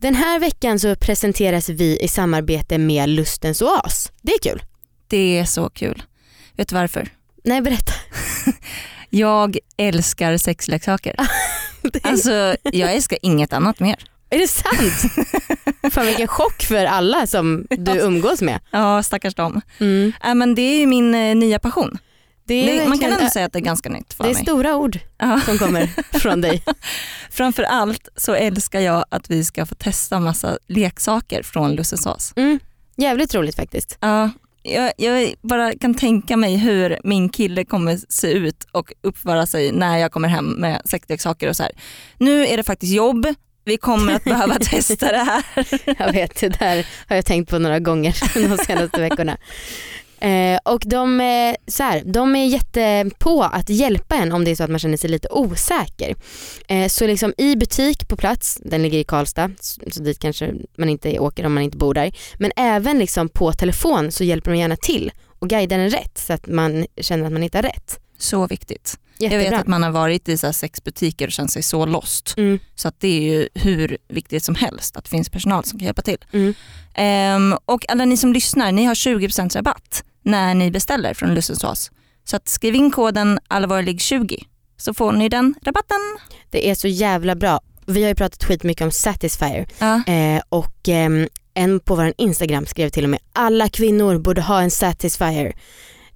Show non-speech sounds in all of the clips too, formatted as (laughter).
Den här veckan så presenteras vi i samarbete med Lustens Oas. Det är kul. Det är så kul. Vet du varför? (laughs) Nej berätta. Jag älskar sexleksaker. (laughs) Det- Alltså jag älskar inget annat mer. Är det sant? (laughs) Fan vilken chock för alla som du umgås med. Ja stackars dem. Mm. Äh, men det är ju min eh, nya passion. Det är man kan ändå säga att det är ganska nytt för Det är mig. stora ord Ja. som kommer (laughs) från dig. Framför allt så älskar jag att vi ska få testa massa leksaker från Lussesås. Mm. Jävligt roligt faktiskt. Ja, jag, jag bara kan tänka mig hur min kille kommer se ut och uppföra sig när jag kommer hem med sexleksaker och så här. Nu är det faktiskt jobb, vi kommer att behöva (laughs) testa det här. Jag vet, det där har jag tänkt på några gånger de senaste veckorna. Eh, och de, eh, så här, de är jätte på att hjälpa en om det är så att man känner sig lite osäker. Eh, så liksom i butik på plats, den ligger i Karlstad, så, så dit kanske man inte åker om man inte bor där. Men även liksom på telefon så hjälper de gärna till och guidar en rätt så att man känner att man hittar rätt. Så viktigt. Jättebra. Jag vet att man har varit i så sex butiker och känt sig så lost. Mm, Så att det är ju hur viktigt som helst att det finns personal som kan hjälpa till. mm. Ehm, och alla ni som lyssnar, ni har 20% rabatt när ni beställer från Lussensås. Så att skriv in koden allvarlig20 så får ni den rabatten. Det är så jävla bra. Vi har ju pratat skitmycket om Satisfyer Ja. Eh, och ehm, en på vår Instagram skrev till och med alla kvinnor borde ha en Satisfyer.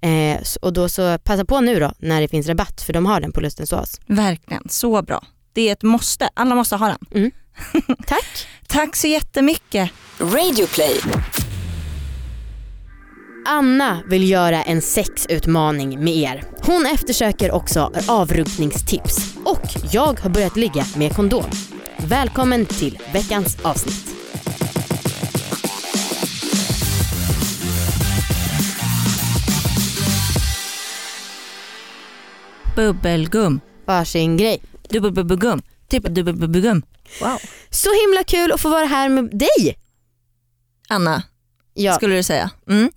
Eh, och då så passa på nu då när det finns rabatt för de har den på Lustens Oas. Verkligen, så bra. Det är ett måste, alla måste ha den. (laughs) Tack! Tack så jättemycket. Radioplay. Anna vill göra en sexutmaning med er. Hon eftersöker också avrunkningstips och jag har börjat ligga med kondom. Välkommen till veckans avsnitt. Bubbelgum. Varsin grej. Dubbelbubbelgum. Typ dubbelbubbelgum. Wow. Så himla kul att få vara här med dig. Anna, Ja, skulle du säga. Mm.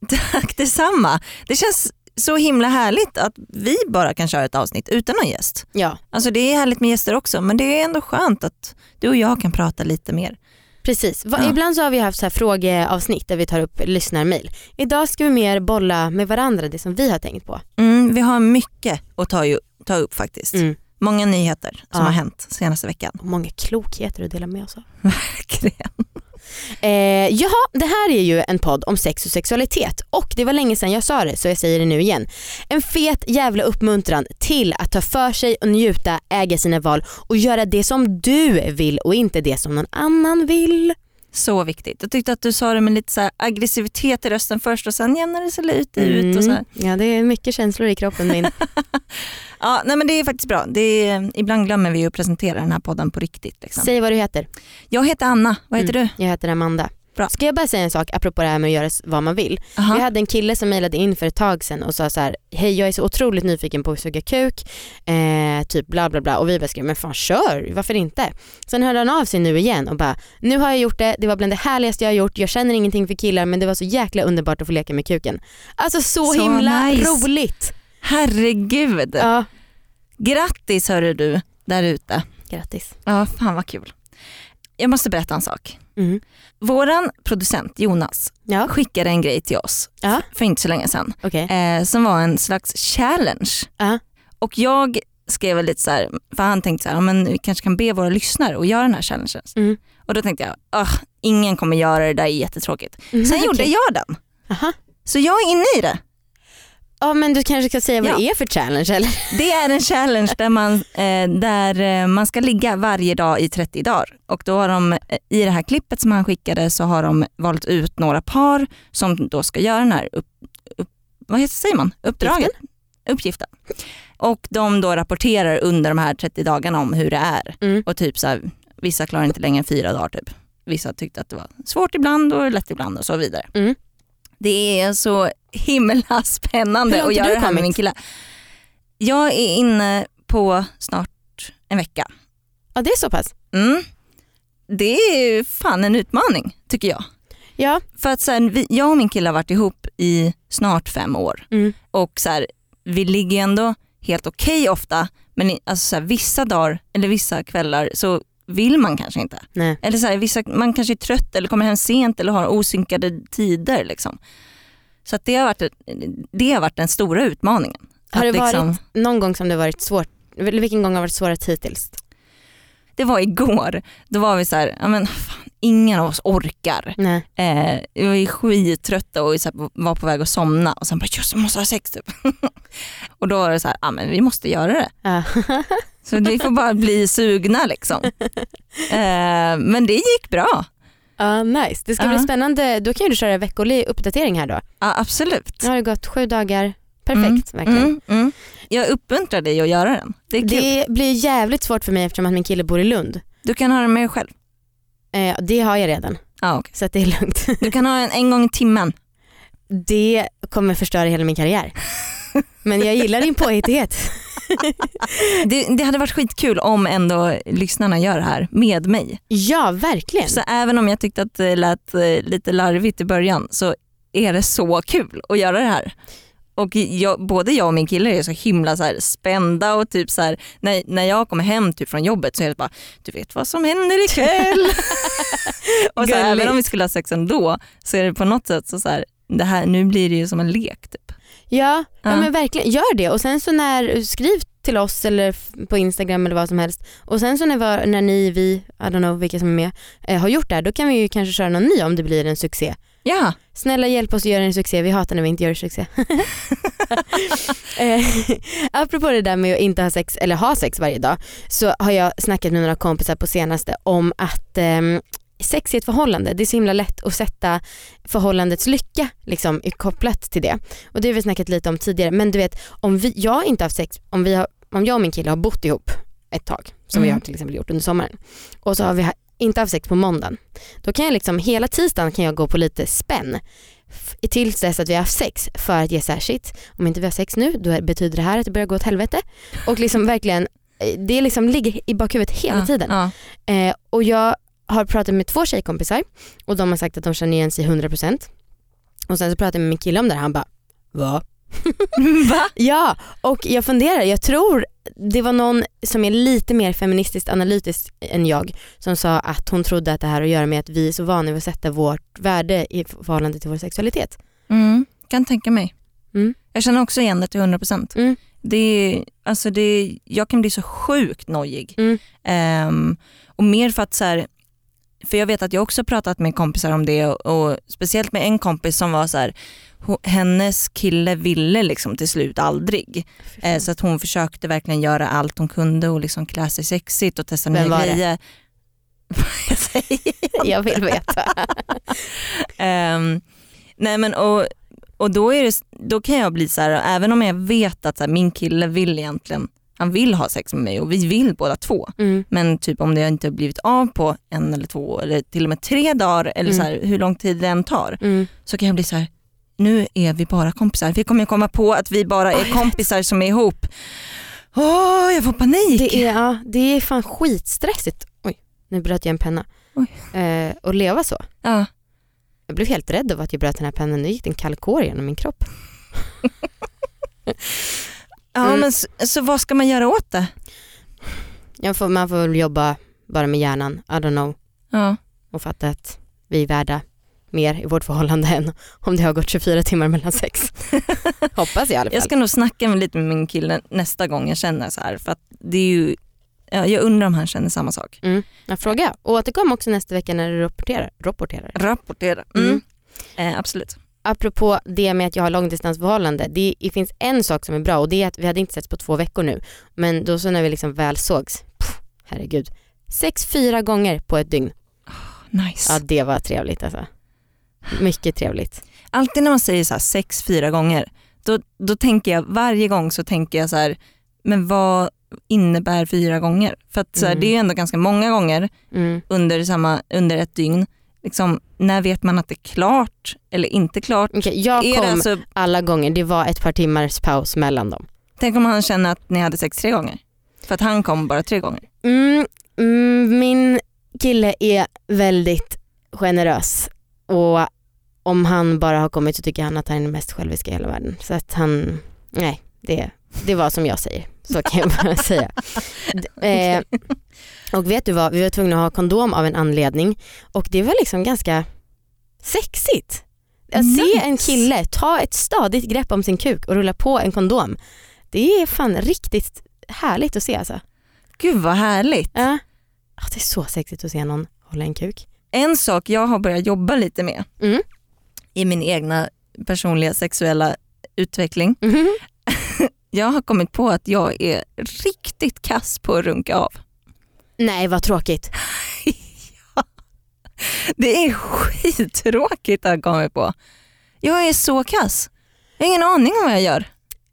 (laughs) Tack detsamma. Det känns så himla härligt att vi bara kan köra ett avsnitt utan någon gäst. ja Alltså det är härligt med gäster också men det är ändå skönt att du och jag kan prata lite mer. Precis. Va- Ja. Ibland så har vi haft så här frågeavsnitt där vi tar upp lyssnarmail. Idag ska vi mer bolla med varandra det som vi har tänkt på. Mm, vi har mycket att ta, ju, ta upp faktiskt. Mm. Många nyheter som Ja. har hänt senaste veckan. Och många klokheter att dela med oss av. (laughs) Verkligen. Eh, jaha, det här är ju en podd om sex och sexualitet och det var länge sedan jag sa det så jag säger det nu igen. En fet jävla uppmuntran till att ta för sig och njuta, äga sina val och göra det som du vill och inte det som någon annan vill. Så viktigt. Jag tyckte att du sa det med lite så här aggressivitet i rösten först och sen jämnade det sig lite ut. Och så här. Mm. Ja det är mycket känslor i kroppen min. (laughs) Ja, nej, men det är faktiskt bra. Det är, ibland glömmer vi att presentera den här podden på riktigt. Liksom. Säg vad du heter. Jag heter Anna, vad heter du? Jag heter Amanda. Bra. Ska jag bara säga en sak apropå det här med att göra vad man vill. Aha. Vi hade en kille som mejlade in för ett tag sedan och sa så här: hej jag är så otroligt nyfiken på att suga kuk, eh, typ bla bla bla och vi bara skrev men fan kör, varför inte? Sen hörde han av sig nu igen och bara nu har jag gjort det, det var bland det härligaste jag har gjort, jag känner ingenting för killar men det var så jäkla underbart att få leka med kuken. Alltså så, Så himla nice. roligt. Herregud. Ja, Grattis hörru du där ute. grattis. Ja, fan vad kul. Jag måste berätta en sak. Mm. Våran producent Jonas Ja, skickade en grej till oss Ja. för inte så länge sedan. okej. Eh, som var en slags challenge. Ja. Och jag skrev lite så här, för han tänkte så här, men vi kanske kan be våra lyssnare att göra den här challengen. Mm. Och då tänkte jag, ah, ingen kommer göra det där, är jättetråkigt. Mm, Sen okej. gjorde jag den. Aha. Så jag är inne i det. Ja men du kanske ska säga vad Ja. det är för challenge eller? (laughs) Det är en challenge där man, eh, där eh, man ska ligga varje dag i 30 dagar. Och då har de, eh, I det här klippet som han skickade så har de valt ut några par som då ska göra den här upp, upp, vad heter, säger man? uppdraget. Uppgiften. Och de då rapporterar under de här 30 dagarna om hur det är. Mm. Och typ så här, vissa klarar inte längre än fyra dagar typ. Vissa tyckte att det var svårt ibland och lätt ibland och så vidare. Mm. Det är så himla spännande att göra det här med min kille. Jag är inne på snart en vecka. Ja det är så pass. Mm. Det är fan en utmaning tycker jag. Ja. För att så här, vi, jag och min kille har varit ihop i snart fem år Mm. och så här, vi ligger ändå helt okej ofta men alltså så här, vissa dagar eller vissa kvällar så vill man kanske inte. Nej. Eller så här, vissa, man kanske är trött eller kommer hem sent eller har osynkade tider. Liksom. Så det, har varit, det har varit den stora utmaningen. Har det varit liksom, någon gång som det varit svårt, vilken gång har varit svårast hittills? det var igår, då var vi så här, ja, men fan, ingen av oss orkar. Nej. Eh, vi var skittrötta och så här, var på väg att somna och sen bara just jag måste ha sex typ. (laughs) och då var det så här, ja men vi måste göra det. Ja. Så vi får bara bli sugna liksom. (laughs) Eh, men det gick bra. Ja, nice. Det ska bli Ja. spännande. Då kan ju du köra veckolig uppdatering här då. Ja, absolut. Nu har det gått sju dagar. Perfekt verkligen. Mm, mm. Jag uppmuntrar dig att göra den. Det är. Det blir jävligt svårt för mig eftersom att min kille bor i Lund. Du kan ha den med dig själv. Eh, det har jag redan Ja, okej. så det är lugnt. Du kan ha den en gång i timmen. Det kommer förstöra hela min karriär. (laughs) Men jag gillar din påhittighet. (laughs) Det, det hade varit skitkul om ändå lyssnarna gör det här med mig. Ja, verkligen. Så även om jag tyckte att det lät eh, lite larvigt i början så är det så kul att göra det här. Och jag, både jag och min kille är så himla så här spända och typ så här, när, när jag kommer hem typ från jobbet så är det bara, du vet vad som händer ikväll. (laughs) och så här, även om vi skulle ha sex ändå så är det på något sätt så, så här, det här, nu blir det ju som en lek typ. Ja, ja. Ja. men verkligen, gör det och sen så när, skriv till oss eller på Instagram eller vad som helst och sen så när, när ni, vi, I don't know vilka som är med, eh, har gjort det här då kan vi ju kanske köra någon ny om det blir en succé. Ja, Snälla hjälp oss att göra en succé, vi hatar när vi inte gör succé. (laughs) eh, apropå det där med att inte ha sex eller ha sex varje dag så har jag snackat med några kompisar på senaste om att ehm, sex i ett förhållande, det är så himla lätt att sätta förhållandets lycka liksom, kopplat till det. Och det har vi snackat lite om tidigare men du vet om vi, jag inte haft sex, om, vi har, om jag och min kille har bott ihop ett tag som vi Mm. har till exempel gjort under sommaren och så har vi inte haft sex på måndagen då kan jag liksom hela tisdagen kan jag gå på lite spänn tills dess att vi har haft sex för att ge shit om inte vi har sex nu då betyder det här att det börjar gå åt helvete och liksom verkligen eh, det liksom ligger i bakhuvudet hela ja, tiden. Ja. Eh, och jag har pratat med två tjejkompisar och de har sagt att de känner igen sig 100% och sen så pratade jag med min kille om det här han bara va? (laughs) Va? Ja och jag funderar, jag tror det var någon som är lite mer feministiskt analytisk än jag som sa att hon trodde att det här har att göra med att vi är så vana vid att sätta vårt värde i förhållande till vår sexualitet. Mm, kan tänka mig. Mm. Jag känner också igen det till 100%. Mm. Det är, alltså det är, jag kan bli så sjukt nojig. Mm. Ehm, och mer för att så här, för jag vet att jag också pratat med kompisar om det och, och speciellt med en kompis som var så här, hennes kille ville liksom till slut aldrig. Eh, så att hon försökte verkligen göra allt hon kunde och liksom klä sig sexigt och testa nya grejer. (laughs) jag säger jag vill veta. (laughs) Ehm, nej men och, och då, är det, då kan jag bli så här, även om jag vet att så här, min kille vill egentligen, han vill ha sex med mig och vi vill båda två. Mm. Men typ om det inte har blivit av på en eller två eller till och med tre dagar eller Mm. så här, hur lång tid det än tar Mm. så kan jag bli så här, nu är vi bara kompisar. Vi kommer komma på att vi bara är vet. kompisar som är ihop. Åh, jag får panik. Det är, ja, det är fan skitstressigt. Oj, nu bröt jag en penna. Eh, och leva så. Ja. Jag blev helt rädd av att jag bröt den här pennan. Nu gick det en kall kår genom min kropp. (laughs) Ja, Mm. men så, så vad ska man göra åt det? Får, man får väl jobba bara med hjärnan, I don't know. Ja. Och fatta att vi är värda mer i vårt förhållande än om det har gått 24 timmar mellan sex. (laughs) Hoppas jag i alla fall. Jag ska nog snacka med lite med min kille nästa gång jag känner så här. För att det är ju, ja, jag undrar om han känner samma sak. Mm. Jag frågar. Och återkom också nästa vecka när du rapporterar. rapporterar. Rapportera. Mm. Mm. Eh, absolut. Apropå det med att jag har långdistansförhållande. Det, det finns en sak som är bra och det är att vi hade inte setts på två veckor nu. Men då så när vi liksom väl sågs, pff, herregud. Sex, fyra gånger på ett dygn. Nice. Ja det var trevligt alltså. Mycket trevligt. Alltid när man säger så här sex fyra gånger, då, då tänker jag varje gång så tänker jag så här, men vad innebär fyra gånger? För att så här, Mm. det är ändå ganska många gånger Mm. under, samma, under ett dygn. Liksom, när vet man att det är klart eller inte klart? Okej, jag Är kom alltså, alla gånger, det var ett par timmars paus mellan dem. tänk om han känner att ni hade sex tre gånger? För att han kom bara tre gånger. Mm, mm, min kille är väldigt generös och om han bara har kommit så tycker han att han är den mest själviska i hela världen. Så att han, nej det, det var som jag säger. Så kan jag bara (laughs) säga. Eh, Och vet du vad, vi var tvungna att ha kondom av en anledning och det var liksom ganska sexigt. Att se en Nice. kille ta ett stadigt grepp om sin kuk och rulla på en kondom. Det är fan riktigt härligt att se alltså. Gud vad härligt. Ja. Ja, det är så sexigt att se någon hålla en kuk. En sak jag har börjat jobba lite med Mm. i min egna personliga sexuella utveckling. Mhm. (laughs) Jag har kommit på att jag är riktigt kass på att runka av. Nej vad tråkigt. (laughs) Det är skittråkigt att jag kommit på. Jag är så kass. Jag har ingen aning om vad jag gör.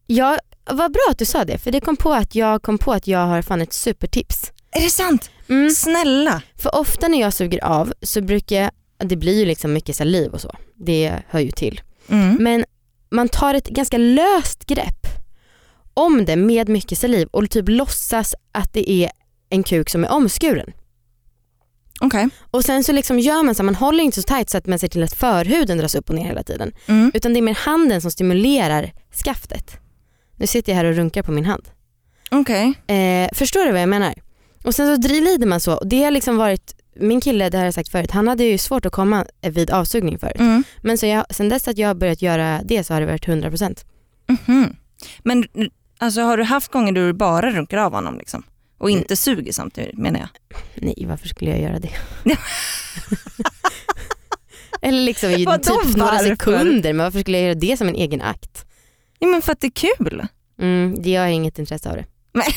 Ja, vad bra att du sa det för det kom på att jag kom på att jag har fan ett supertips. Är det sant? Mm. Snälla. För ofta när jag suger av så brukar jag, det blir ju liksom mycket saliv och så, det hör ju till. Mm. Men man tar ett ganska löst grepp om det med mycket saliv och typ låtsas att det är en kuk som är omskuren. Okej. Och sen så liksom gör man så, man håller inte så tajt så att man ser till att förhuden dras upp och ner hela tiden. Mm. Utan det är mer handen som stimulerar skaftet. Nu sitter jag här och runkar på min hand. Okej. Eh, förstår du vad jag menar? Och sen så driver man så och det har liksom varit, min kille, det har jag sagt förut, han hade ju svårt att komma vid avsugning förut. Mm. Men så jag, sen dess att jag har börjat göra det så har det varit 100%. Mhm. Men alltså, har du haft gånger då du bara runkar av honom liksom? Och inte suger samtidigt menar jag? Nej varför skulle jag göra det? (laughs) Eller liksom i Vadå, typ några varför? sekunder, men varför skulle jag göra det som en egen akt? Ja, men för att det är kul. Mm, det jag har inget intresse av det. Nej.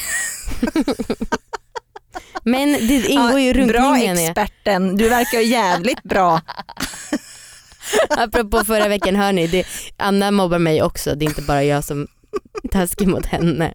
(laughs) men det ingår ju i bra runkningen. experten, du verkar ju jävligt bra. (laughs) Apropå förra veckan, hör ni, det, Anna mobbar mig också, det är inte bara jag som är taskig mot henne.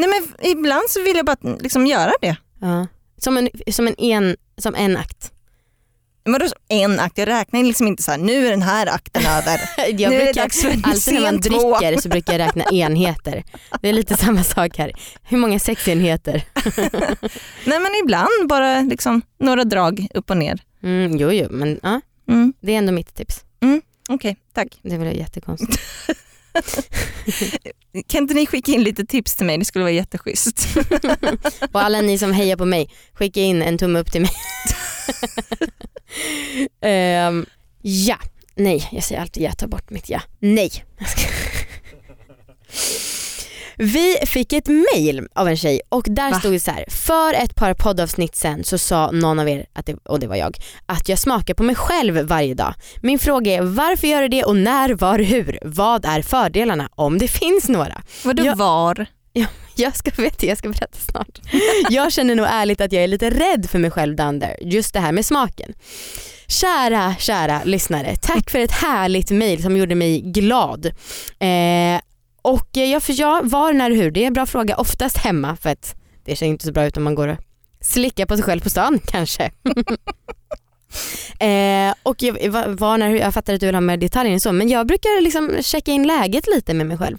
Nej men ibland så vill jag bara liksom göra det. Ja. Som, en, som, en, en, som en akt. Vadå en akt? Jag räknar liksom inte så här, nu är den här akten över. (laughs) Jag nu är det brukar, dags för alltid när man dricker så brukar jag räkna enheter. Det är lite samma sak här. Hur många sexenheter? (laughs) Nej men ibland bara liksom några drag upp och ner. Mm, jo, jo, men ja, Mm. det är ändå mitt tips. Okej, tack. Det väl jättekonstigt. (laughs) Kan inte ni skicka in lite tips till mig? Det skulle vara jätteschysst. (laughs) Och alla ni som hejar på mig, skicka in en tumme upp till mig. (laughs) Ehm, ja, nej, jag säger alltid ja, ta bort mitt ja. Nej. Jag Vi fick ett mail av en tjej och där Va? stod det så här. För ett par poddavsnitt sen så sa någon av er, att det, och det var jag, att jag smakar på mig själv varje dag. Min fråga är varför gör du det och när, var, hur? Vad är fördelarna om det finns några? Vadå Ja. var? Jag ska, veta, jag ska berätta snart. Jag känner nog ärligt att jag är lite rädd för mig själv down there. Just det här med smaken. Kära, kära lyssnare. Tack för ett härligt mail som gjorde mig glad. Eh, och jag, för jag, var, när, hur? Det är en bra fråga. Oftast hemma för att det ser inte så bra ut om man går och slickar på sig själv på stan (laughs) kanske. eh, och jag, var, var, när, hur? Jag fattar att du vill ha mer detaljer än så men jag brukar liksom checka in läget lite med mig själv.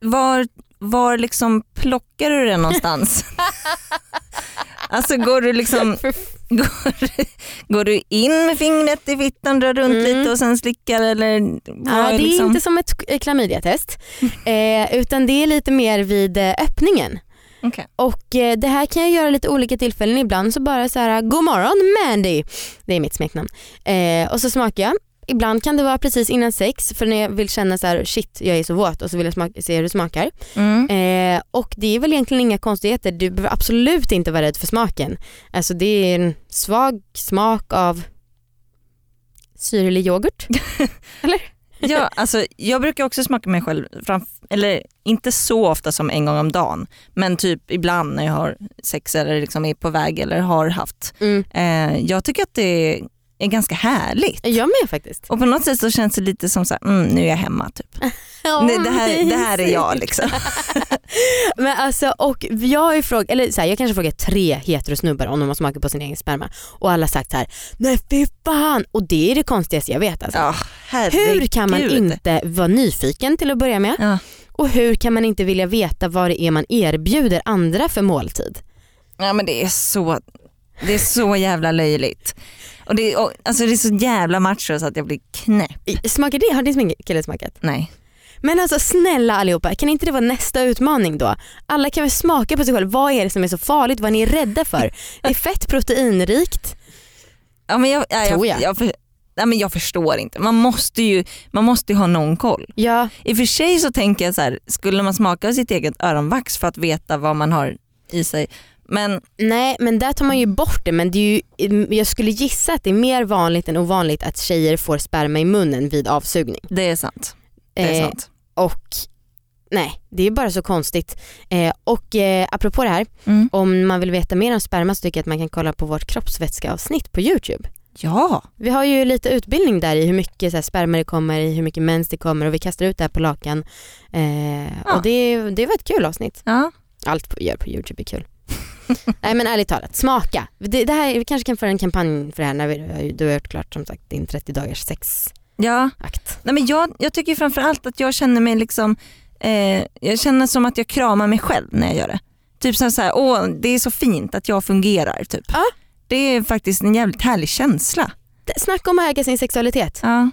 Var, var liksom plockar du det någonstans? (laughs) alltså går du liksom (laughs) går, går du in med fingret i fittan, drar runt Mm. lite och sen slickar eller? Ja, det är liksom? inte som ett k- klamydiatest (laughs) eh, utan det är lite mer vid eh, öppningen. Okej. Och eh, det här kan jag göra lite olika tillfällen. Ibland så bara så här: god morgon Mandy. Det är mitt smeknamn. Eh, och så smakar jag. Ibland kan det vara precis innan sex för när jag vill känna så här: shit jag är så våt och så vill jag smaka, se hur det smakar. Mm. Eh, och det är väl egentligen inga konstigheter. Du behöver absolut inte vara rädd för smaken. Alltså det är en svag smak av syrlig yoghurt. (laughs) Ja, alltså, jag brukar också smaka mig själv, eller inte så ofta som en gång om dagen, men typ ibland när jag har sex eller liksom är på väg eller har haft. Mm. Eh, jag tycker att det är är ganska härligt. Jag med faktiskt. Och på något sätt så känns det lite som så här, mm, nu är jag hemma typ. (laughs) Nej, det, här, det här är jag liksom. (laughs) Men alltså, och jag har ju frågat, eller så här, jag kanske frågat tre heterosnubbar om de har smakat på sin egen sperma och alla har sagt så här: nej fy fan och det är det konstigaste jag vet alltså. Ja, Hur kan man inte vara nyfiken till att börja med? Ja. Och hur kan man inte vilja veta vad det är man erbjuder andra för måltid? ja men det är så, det är så jävla löjligt. Och det, är, och, alltså det är så jävla macho så att jag blir knäpp. Smakar det? Har din kille smakat? Nej. Men alltså snälla allihopa, kan inte det vara nästa utmaning då? Alla kan väl smaka på sig själv, vad är det som är så farligt? Vad är ni rädda för? Det (laughs) är fett proteinrikt. Ja, men jag, ja, Tror jag, jag. jag, nej, men jag förstår inte. Man måste, ju, man måste ju ha någon koll. Ja, I och för sig så tänker jag så här, skulle man smaka sitt eget öronvax för att veta vad man har i sig. Men nej men där tar man ju bort det men det är ju, jag skulle gissa att det är mer vanligt än ovanligt att tjejer får sperma i munnen vid avsugning. det är sant. Det är Eh, sant. och nej, det är bara så konstigt. Eh, och eh, apropå det här, Mm. om man vill veta mer om sperma så tycker jag att man kan kolla på vårt kroppsvätskeavsnitt på YouTube. Ja, Vi har ju lite utbildning där i hur mycket så här, sperma det kommer i, hur mycket mens det kommer och vi kastar ut det här på lakan. Eh, Ja. Och det, det var ett kul avsnitt. ja. Allt på, gör på YouTube är kul. (laughs) Nej men ärligt talat, smaka. Det, det här, vi kanske kan föra en kampanj för det här när vi, du har gjort klart som sagt din 30 dagars sexakt. ja. Nej, men jag, jag tycker framförallt att jag känner mig liksom, eh, jag känner som att jag kramar mig själv när jag gör det. Typ så här, åh det är så fint att jag fungerar. Typ. Ja. Det är faktiskt en jävligt härlig känsla. Snacka om att äga sin sexualitet. Ja,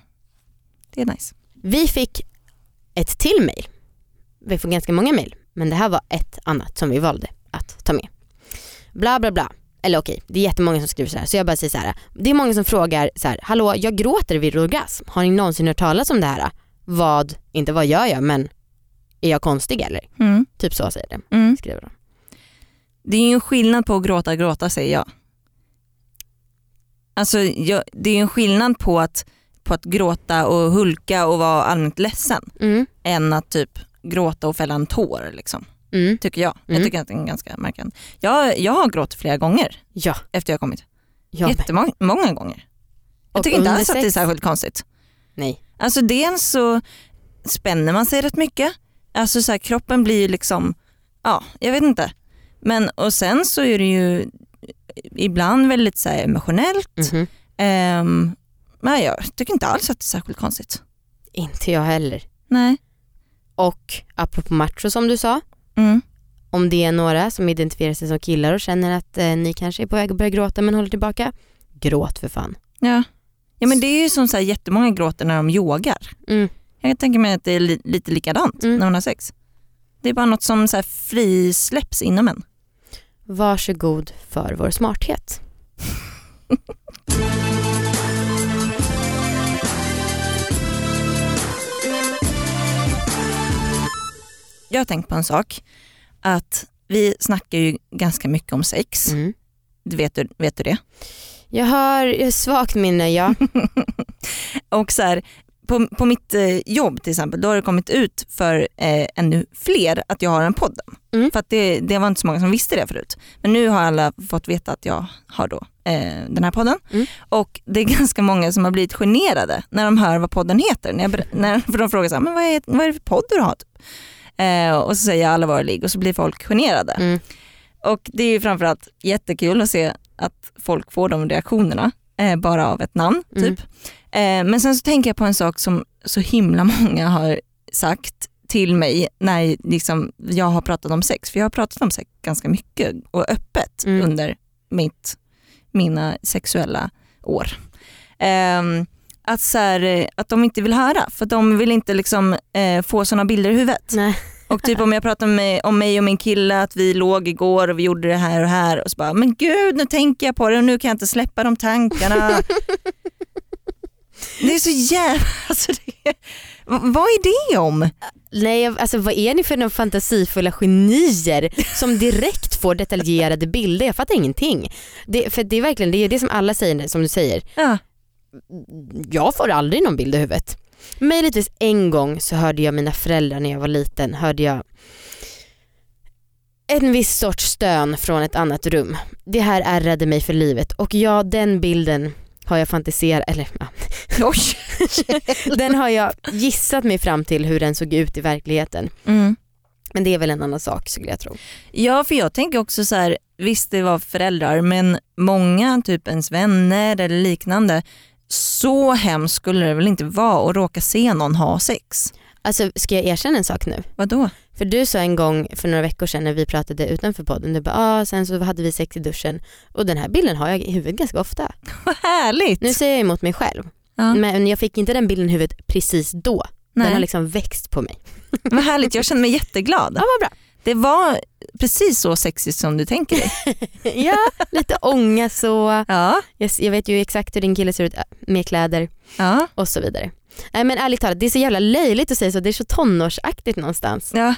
det är nice. Vi fick ett till mail. Vi får ganska många mail men det här var ett annat som vi valde att ta med. Bla bla bla. Eller okej, det är jättemånga som skriver så här så jag bara säger så här. Det är många som frågar så här, hallå jag gråter vid orgasm. Har ni någonsin hört talas om det här? Vad, inte vad gör jag men är jag konstig eller? Mm. Typ så säger det, Mm. skriver de. Det är ju en skillnad på att gråta gråta säger jag. Alltså jag, det är ju en skillnad på att, på att gråta och hulka och vara allmänt ledsen Mm, än att typ gråta och fälla en tår liksom, mm, tycker jag. Mm. Jag tycker att det är ganska markant. Jag, jag har gråtit flera gånger ja, efter jag kommit. jag. Jättemånga många gånger. Jag Och tycker inte alls att det är särskilt konstigt. Nej. Alltså dels så spänner man sig rätt mycket. Alltså så här, kroppen blir liksom, ja jag vet inte. Men och sen så är det ju ibland väldigt så emotionellt. Mhm. Ehm, men jag tycker inte alls att det är särskilt konstigt. Inte jag heller. Nej. Och apropå macho som du sa, Mm. om det är några som identifierar sig som killar och känner att eh, ni kanske är på väg att börja gråta men håller tillbaka, gråt för fan. Ja. ja men det är ju som så här, jättemånga gråter när de yogar. Mm. Jag kan tänka mig att det är li- lite likadant Mm. när man har sex. Det är bara något som så här, frisläpps inom en. Varsågod för vår smarthet. (laughs) Jag har tänkt på en sak. Att vi snackar ju ganska mycket om sex. Mm. Vet, du, vet du det? Jag har svagt minne, ja. (laughs) Och så här, på, på mitt eh, jobb till exempel, då har det kommit ut för eh, ännu fler att jag har en podden. Mm. För att det, det var inte så många som visste det förut. Men nu har alla fått veta att jag har då eh, den här podden. Mm. Och det är (laughs) ganska många som har blivit generade när de hör vad podden heter. När jag, när, för de frågar så här, men vad är, vad är det för podd du har? Typ. Eh, och så säger jag alla våra ligg och så blir folk generade. Mm. Och det är ju framförallt jättekul att se att folk får de reaktionerna eh, bara av ett namn. Typ. Mm. Eh, men sen så tänker jag på en sak som så himla (laughs) många har sagt till mig när liksom, jag har pratat om sex. För jag har pratat om sex ganska mycket och öppet Mm. under mitt, mina sexuella år. Ehm, att, så här, eh, att de inte vill höra för de vill inte liksom, eh, få sådana bilder i huvudet. Nej. Och typ om jag pratar med, om mig och min kille att vi låg igår och vi gjorde det här och här och så bara, men gud nu tänker jag på det och nu kan jag inte släppa de tankarna. det är så jävla, (laughs) alltså det, vad är det om? Nej, alltså vad är ni för några fantasifulla genier som direkt får detaljerade bilder? Jag fattar ingenting. Det, för det är verkligen det, är det som alla säger som du säger. Ja. Jag får aldrig någon bild i huvudet. Möjligtvis en gång så hörde jag mina föräldrar när jag var liten, hörde jag en viss sorts stön från ett annat rum. Det här ärrade mig för livet och ja, den bilden har jag fantiserat, eller (laughs) Oj. (laughs) den har jag gissat mig fram till hur den såg ut i verkligheten. Mm. Men det är väl en annan sak skulle jag tro. Ja för jag tänker också så här, visst det var föräldrar men många, typ ens vänner eller liknande, så hemskt skulle det väl inte vara att råka se någon ha sex? Alltså ska jag erkänna en sak nu? Vadå? För du sa en gång för några veckor sedan när vi pratade utanför podden, du bara ah, sen så hade vi sex i duschen och den här bilden har jag i huvudet ganska ofta. (laughs) Vad härligt! Nu säger jag emot mig själv ja. men jag fick inte den bilden i huvudet precis då. Den har Nej. liksom växt på mig. Vad härligt, jag känner mig jätteglad. Ja vad bra. Det var precis så sexigt som du tänker dig. (laughs) Ja, lite ångest och Ja, jag, jag vet ju exakt hur din kille ser ut äh, med kläder ja, och så vidare. Nej men ärligt talat, det är så jävla löjligt att säga så, det är så tonårsaktigt någonstans. ja.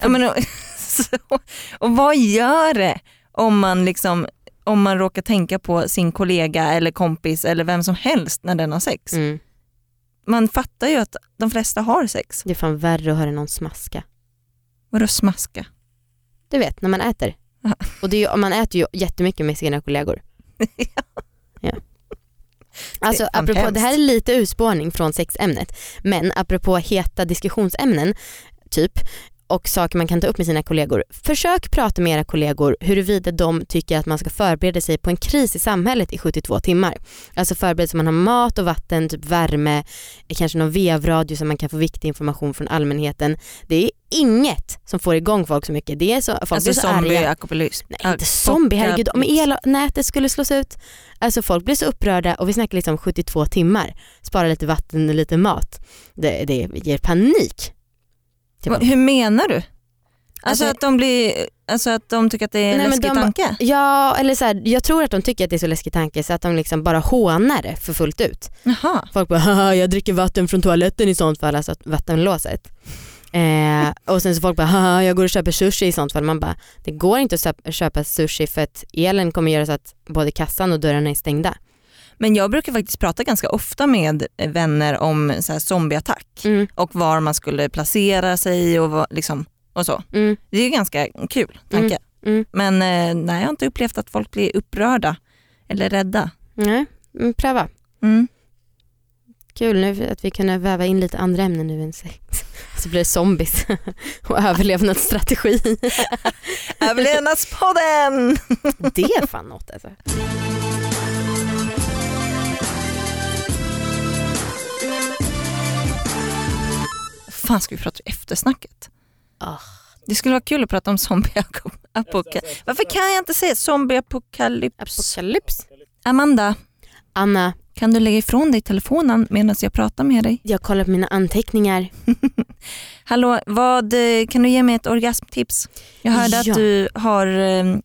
ja men, och, (laughs) så, och vad gör det om man, liksom, om man råkar tänka på sin kollega eller kompis eller vem som helst när den har sex? Mm. Man fattar ju att de flesta har sex. Det är fan värre att höra någon smaska. Vadå smaska? Du vet, när man äter. Och det är ju, man äter ju jättemycket med sina kollegor. (laughs) ja. Alltså Det apropå, hemskt. det här är lite urspårning från sexämnet, men apropå heta diskussionsämnen, typ, och saker man kan ta upp med sina kollegor. Försök prata med era kollegor huruvida de tycker att man ska förbereda sig på en kris i samhället i 72 timmar. Alltså förbereda så man har mat och vatten, typ värme, kanske någon vevradio så man kan få viktig information från allmänheten. Det är inget som får igång folk så mycket. Det är så, folk Alltså blir så arga. zombie-apokalyps. Nej inte zombie, herregud. Om elnätet skulle slås ut. Alltså folk blir så upprörda och vi snackar liksom 72 timmar. Spara lite vatten och lite mat. Det, det ger panik. Folk. Hur menar du? Alltså, Alltså- att de blir, alltså att de tycker att det är en läskig de- tanke? Ja, eller så här, jag tror att de tycker att det är så läskig tanke så att de liksom bara hånar det för fullt ut. Jaha. Folk bara haha jag dricker vatten från toaletten i sånt fall, alltså vattenlåset. Eh, och sen så folk bara haha jag går och köper sushi i sånt fall. Man bara det går inte att köpa sushi för att elen kommer göra så att både kassan och dörrarna är stängda. Men jag brukar faktiskt prata ganska ofta med vänner om så här zombieattack Mm, och var man skulle placera sig och, vad, liksom, och så. mm, Det är ganska kul tanke. mm. Men eh, nej, jag har inte upplevt att folk blir upprörda eller rädda. Nej, mm, pröva. Mm. Kul nu att vi kunde väva in lite andra ämnen nu än sex. Så blir det zombies (laughs) och överlevnadsstrategi. (laughs) Överlevnadspodden! Det är fan något alltså. Fan ska vi prata eftersnacket? Ah. Det skulle vara kul att prata om zombieapokalyps. Varför kan jag inte säga zombieapokalyps? Apokalyps. Amanda, Anna, kan du lägga ifrån dig telefonen medan jag pratar med dig? jag kollar på mina anteckningar. (laughs) Hallå, vad, eh, kan du ge mig ett orgasmtips? Jag hörde Ja. att du har eh,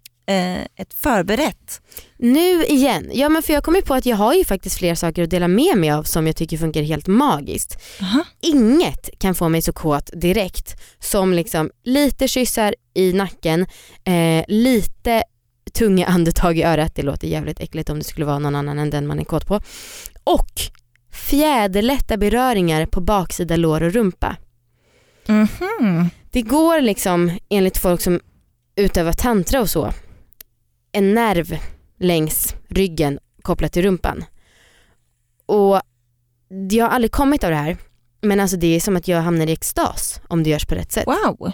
ett förberett. Nu igen, ja men för jag kommer på att jag har ju faktiskt fler saker att dela med mig av som jag tycker funkar helt magiskt. Aha. Inget kan få mig så kåt direkt som liksom lite kyssar i nacken, eh, lite tunga andetag i örat, det låter jävligt äckligt om det skulle vara någon annan än den man är kåt på. Och fjäderlätta beröringar på baksida lår och rumpa. Mhm. Det går liksom enligt folk som utövar tantra och så en nerv längs ryggen kopplat till rumpan. Och jag har aldrig kommit av det här men alltså det är som att jag hamnar i extas om det görs på rätt sätt. Wow.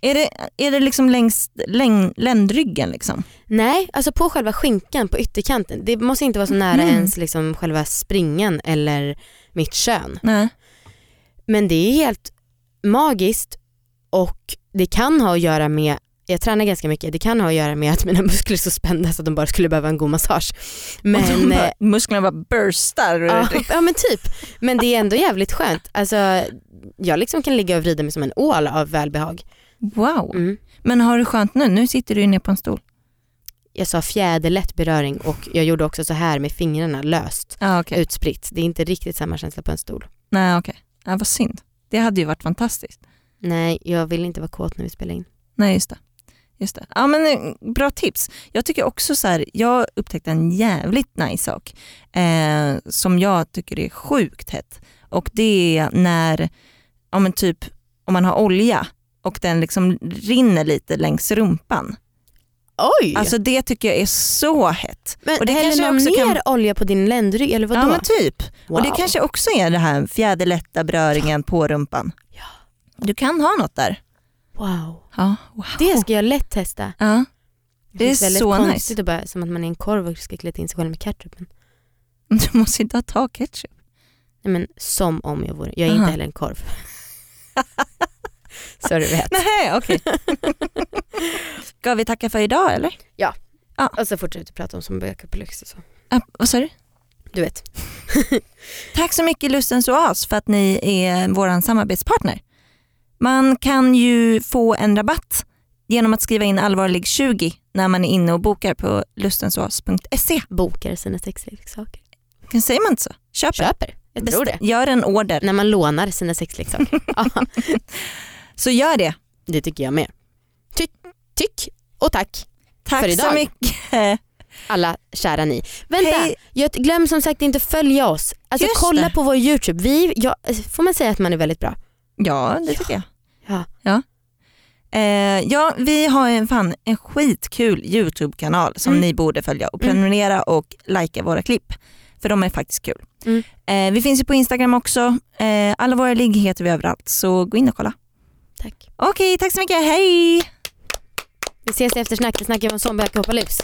Är det, är det liksom längs läng, ländryggen? Liksom? Nej, alltså på själva skinkan på ytterkanten. Det måste inte vara så nära Mhm. ens liksom själva springen eller mitt kön. Nej. Men det är helt magiskt och det kan ha att göra med jag tränar ganska mycket, det kan ha att göra med att mina (laughs) muskler är så spända så att de bara skulle behöva en god massage. Men, bara, eh, musklerna bara burstar. ja, ja men typ, men det är ändå jävligt skönt. Alltså, jag liksom kan ligga och vrida mig som en ål av välbehag. Wow. Mm. Men har du skönt nu? Nu sitter du ju ner på en stol. Jag sa fjäderlätt beröring och jag gjorde också så här med fingrarna löst, Ja, okej. utspritt. Det är inte riktigt samma känsla på en stol. Nej okej. Ja, vad synd. Det hade ju varit fantastiskt. Nej, jag vill inte vara kåt när vi spelar in. Nej just det. Just det. Ja, men, eh, bra tips. Jag tycker också så här, jag upptäckte en jävligt nice sak eh, som jag tycker är sjukt hett. Och det är när, ja, men typ, om man har olja och den liksom rinner lite längs rumpan. Oj! Alltså det tycker jag är så hett. men och det häller kanske någon också ner kan- olja på din ländrygg eller vadå? Ja men typ. Och det Wow. kanske också är det här fjäderlätta beröringen på rumpan. Ja. Du kan ha något där. Wow. Ja, wow. Det ska jag lätt testa. Ja. Det är känns väldigt så konstigt nice. att bara, som att man är en korv och ska klä in sig själv med ketchup. (laughs) Du måste inte ta ketchup. nej, men som om jag vore. Jag är Aha. inte heller en korv. (laughs) så du vet. (laughs) Nej, okej. Ska vi tacka för idag eller? Och så fortsätter vi prata om som bökar på lyx och så. Ja, vad sa du? Du vet. Tack så mycket Lustens Oas för att ni är vår samarbetspartner. Man kan ju få en rabatt genom att skriva in allvarlig 20 när man är inne och bokar på lustensoas.se. Bokar sina sexleksaker. Säger man inte så? Köper. Köper. Jag tror det. Gör en order. När man lånar sina sexleksaker. (laughs) Ja, Så gör det. det tycker jag med. Ty tyck och tack Tack För så idag. mycket. alla kära ni. Vänta, Hej. jag glöm som sagt inte följa oss. Alltså Just kolla det. på vår YouTube. Vi, ja, får man säga att man är väldigt bra? Ja, det tycker jag. Ja. Ja. Eh, ja, vi har en, fan, en skitkul YouTube-kanal som Mm. ni borde följa och Mm. prenumerera och likea våra klipp. För de är faktiskt kul. Mm. Eh, vi finns ju på Instagram också. Eh, alla våra ligg heter vi överallt så gå in och kolla. Tack. Okej, tack så mycket. Hej! Vi ses i eftersnack. Vi snackar om hoppa loose.